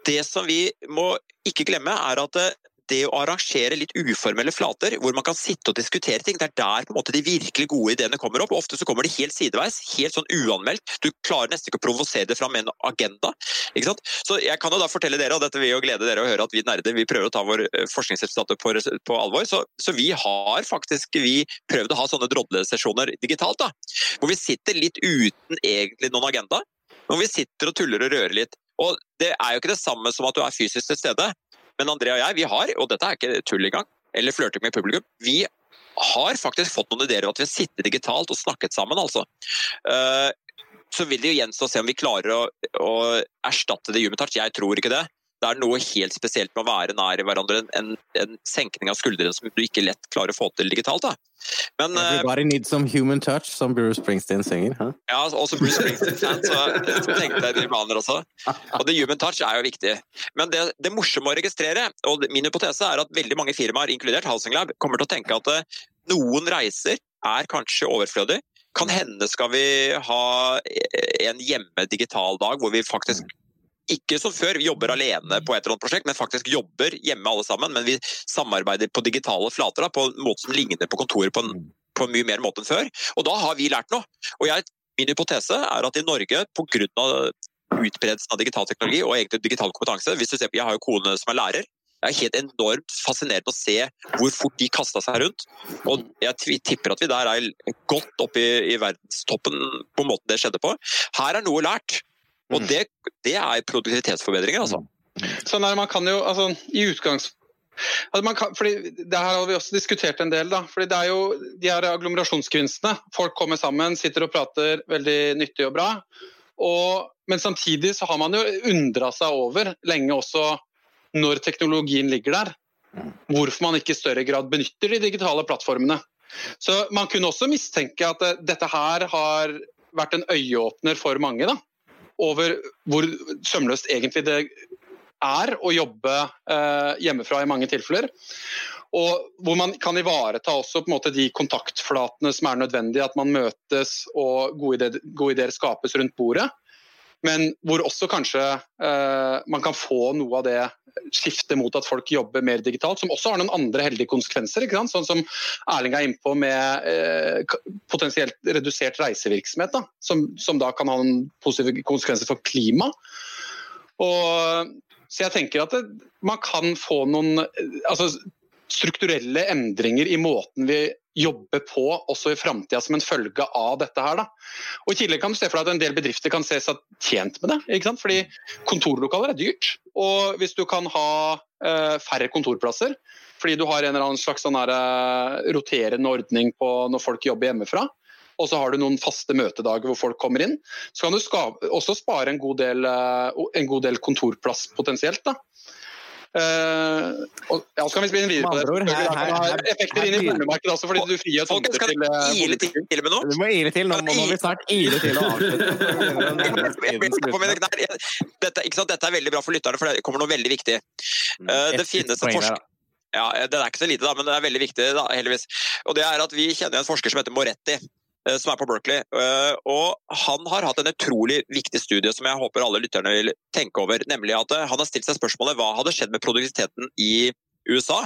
det som vi må ikke glemme, er at eh, det å arrangere litt uformelle flater, hvor man kan sitte og diskutere ting, det er der på en måte de virkelig gode ideene kommer opp. og Ofte så kommer de helt sideveis, helt sånn uanmeldt. Du klarer nesten ikke å provosere det fram med en agenda. ikke sant? Så jeg kan jo da fortelle dere, og dette vil jo glede dere å høre, at vi nerder vi prøver å ta vår eh, forskningsresultater på, på, alvor. Så, så, vi har faktisk vi prøvd å ha sånne drodlesesjoner digitalt, da. Hvor vi sitter litt uten egentlig noen agenda. Hvor vi sitter og tuller og rører litt. Og det er jo ikke det samme som at du er fysisk til stede. Men André og jeg, vi har, og dette er ikke tull engang, eller flørting med publikum, vi har faktisk fått noen ideer om at vi har sittet digitalt og snakket sammen, altså. Uh, så vil det jo gjenstå å se om vi klarer å, å erstatte det human touch. Jeg tror ikke det det er noe helt spesielt med å være nær hverandre. En, en senkning av skuldrene som du ikke lett klarer å få til digitalt. Da. Men, Everybody needs some human touch, som Bruce Springsteen synger. Huh? Ja, også Bruce Springsteen-fan, så tenkte jeg de nirvaner også. Og the human touch er jo viktig. Men det, det morsomme å registrere, og min hypotese er at veldig mange firmaer, inkludert Housing Lab, kommer til å tenke at eh, noen reiser er kanskje overflødig. Kan hende skal vi ha en hjemme digital dag hvor vi faktisk ikke som før, vi jobber alene på et eller annet prosjekt, men faktisk jobber hjemme alle sammen. Men vi samarbeider på digitale flater da, på en måte som ligner på kontoret på en, på en mye mer måte enn før. Og da har vi lært noe. Og jeg, min hypotese er at i Norge, pga. utbredelsen av digital teknologi og egentlig digital kompetanse hvis du ser, på, Jeg har jo kone som er lærer. Det er helt enormt fascinerende å se hvor fort de kasta seg rundt. Og jeg tipper at vi der er godt oppe i, i verdenstoppen på måten det skjedde på. Her er noe lært. Og Mm. det, det er produktivitetsforbedringer, altså. Sånn er, man kan jo, altså, i utgangs... Altså man kan, Det her har vi også diskutert en del. da, fordi det er jo De her agglomerasjonsgevinstene. Folk kommer sammen, sitter og prater veldig nyttig og bra. Og, men samtidig så har man jo undra seg over lenge også, når teknologien ligger der, hvorfor man ikke i større grad benytter de digitale plattformene. Så Man kunne også mistenke at eh, dette her har vært en øyeåpner for mange. da, Over hvor sømløst egentlig det er å jobbe eh, hjemmefra i mange tilfeller. Og hvor man kan ivareta også på en måte de kontaktflatene som er nødvendige, at man møtes og gode ideer, gode ideer skapes rundt bordet. Men hvor også kanskje eh, man kan få noe av det skiftet mot at folk jobber mer digitalt, som også har noen andre heldige konsekvenser. Sånn som Erling er innpå med eh, potensielt redusert reisevirksomhet, da, som, som da kan ha noen positive konsekvenser for klima. Og, så jeg tenker at det, man kan få noen eh, altså, strukturelle endringer i måten vi jobber på også i framtida som en følge av dette her. Da. Og I tillegg kan du se for deg at en del bedrifter kan se seg tjent med det. ikke sant? Fordi kontorlokaler er dyrt. Og hvis du kan ha eh, færre kontorplasser, fordi du har en eller annen slags sånn her, eh, roterende ordning på når folk jobber hjemmefra, og så har du noen faste møtedager hvor folk kommer inn, så kan du også spare en god del, eh, en god del kontorplass potensielt. da. Eh, og, ja, så kan vi spille videre på det. Ord, her- her- effekter inn i boligmarkedet også, fordi du frigjør Folkens, tomter til eh, dere ile til, til med noe? Du må ile til. Nå må nå må vi snart ile til og avslutte. Dette, ikke sant? Dette er veldig bra for lytterne, for det kommer noe veldig viktig. Uh, Det finnes en forsker... Ja, Det er ikke så lite, da, men det er veldig viktig, da, heldigvis. Og det er at Vi kjenner en forsker som heter Moretti, eh, som er på Berkeley. Eh, og Han har hatt en utrolig viktig studie som jeg håper alle lytterne vil tenke over. Nemlig at eh, Han har stilt seg spørsmålet hva hadde skjedd med produktiviteten i USA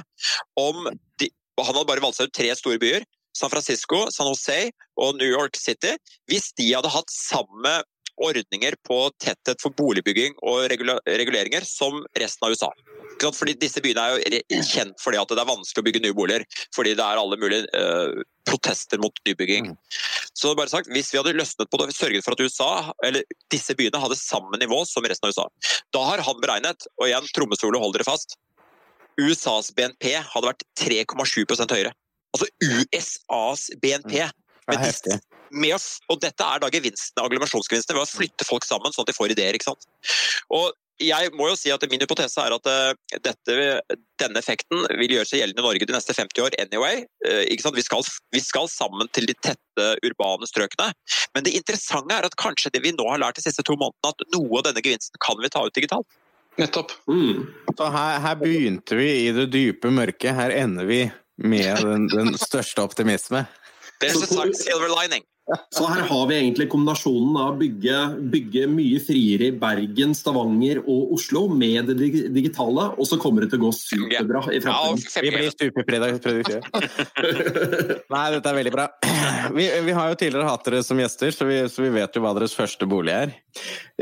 om de, Han hadde bare valgt seg ut tre store byer. San Francisco, San Jose og New York City. Hvis de hadde hatt samme ordninger på tetthet for boligbygging og reguleringer som resten av USA. Fordi Disse byene er jo kjent for det at det er vanskelig å bygge nye boliger. Fordi det er alle mulige uh, protester mot nybygging. Så bare sagt, Hvis vi hadde løsnet på det, og sørget for at USA, eller disse byene hadde samme nivå som resten av USA, da har han beregnet, og igjen trommesolo, hold dere fast, USAs BNP hadde vært 3,7% høyere. Altså USAs BNP. Det er heftig. Med å, og dette er da gevinstene, agglomerasjonsgevinstene ved å flytte folk sammen sånn at de får ideer. ikke sant? Og jeg må jo si at Min hypotese er at eh, dette, denne effekten vil gjøre seg gjeldende i Norge de neste 50 år anyway. Eh, ikke sant? Vi skal, vi skal sammen til de tette urbane strøkene. Men det interessante er at kanskje det vi nå har lært de siste to månedene, at noe av denne gevinsten kan vi ta ut digitalt. Nettopp. Mm. Så her, her begynte vi i det dype mørket. Her ender vi med den, den største optimisme. There's a silver lining. Så her har vi egentlig kombinasjonen av bygge, bygge mye friere i Bergen, Stavanger og Oslo med det digitale, og så kommer det til å gå superbra i fremtiden. Vi blir superproduktive. Nei, dette er veldig bra. Vi, vi har jo tidligere hatt dere som gjester, så vi, så vi vet jo hva deres første bolig er.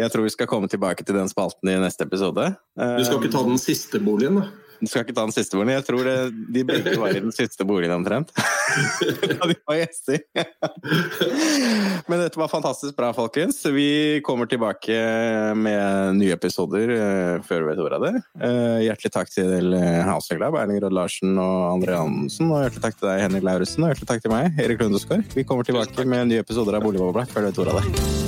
Jeg tror vi skal komme tilbake til den spalten i neste episode. Du skal ikke ta den siste boligen, da? Du skal ikke ta den siste boligen. Jeg tror det, de begge var i den siste boligen omtrent. Da de var gjester. Men dette var fantastisk bra, folkens. Vi kommer tilbake med nye episoder eh, før vi vet ordet av det. Eh, Hjertelig takk til eh, Housing Lab, Erling Råd Larsen og André Hansen. Og hjertelig takk til deg, Henrik Lauritzen. Og hjertelig takk til meg, Erik Lundesgaard. Vi kommer tilbake med nye episoder av Boligbobla før vi vet ordet av det.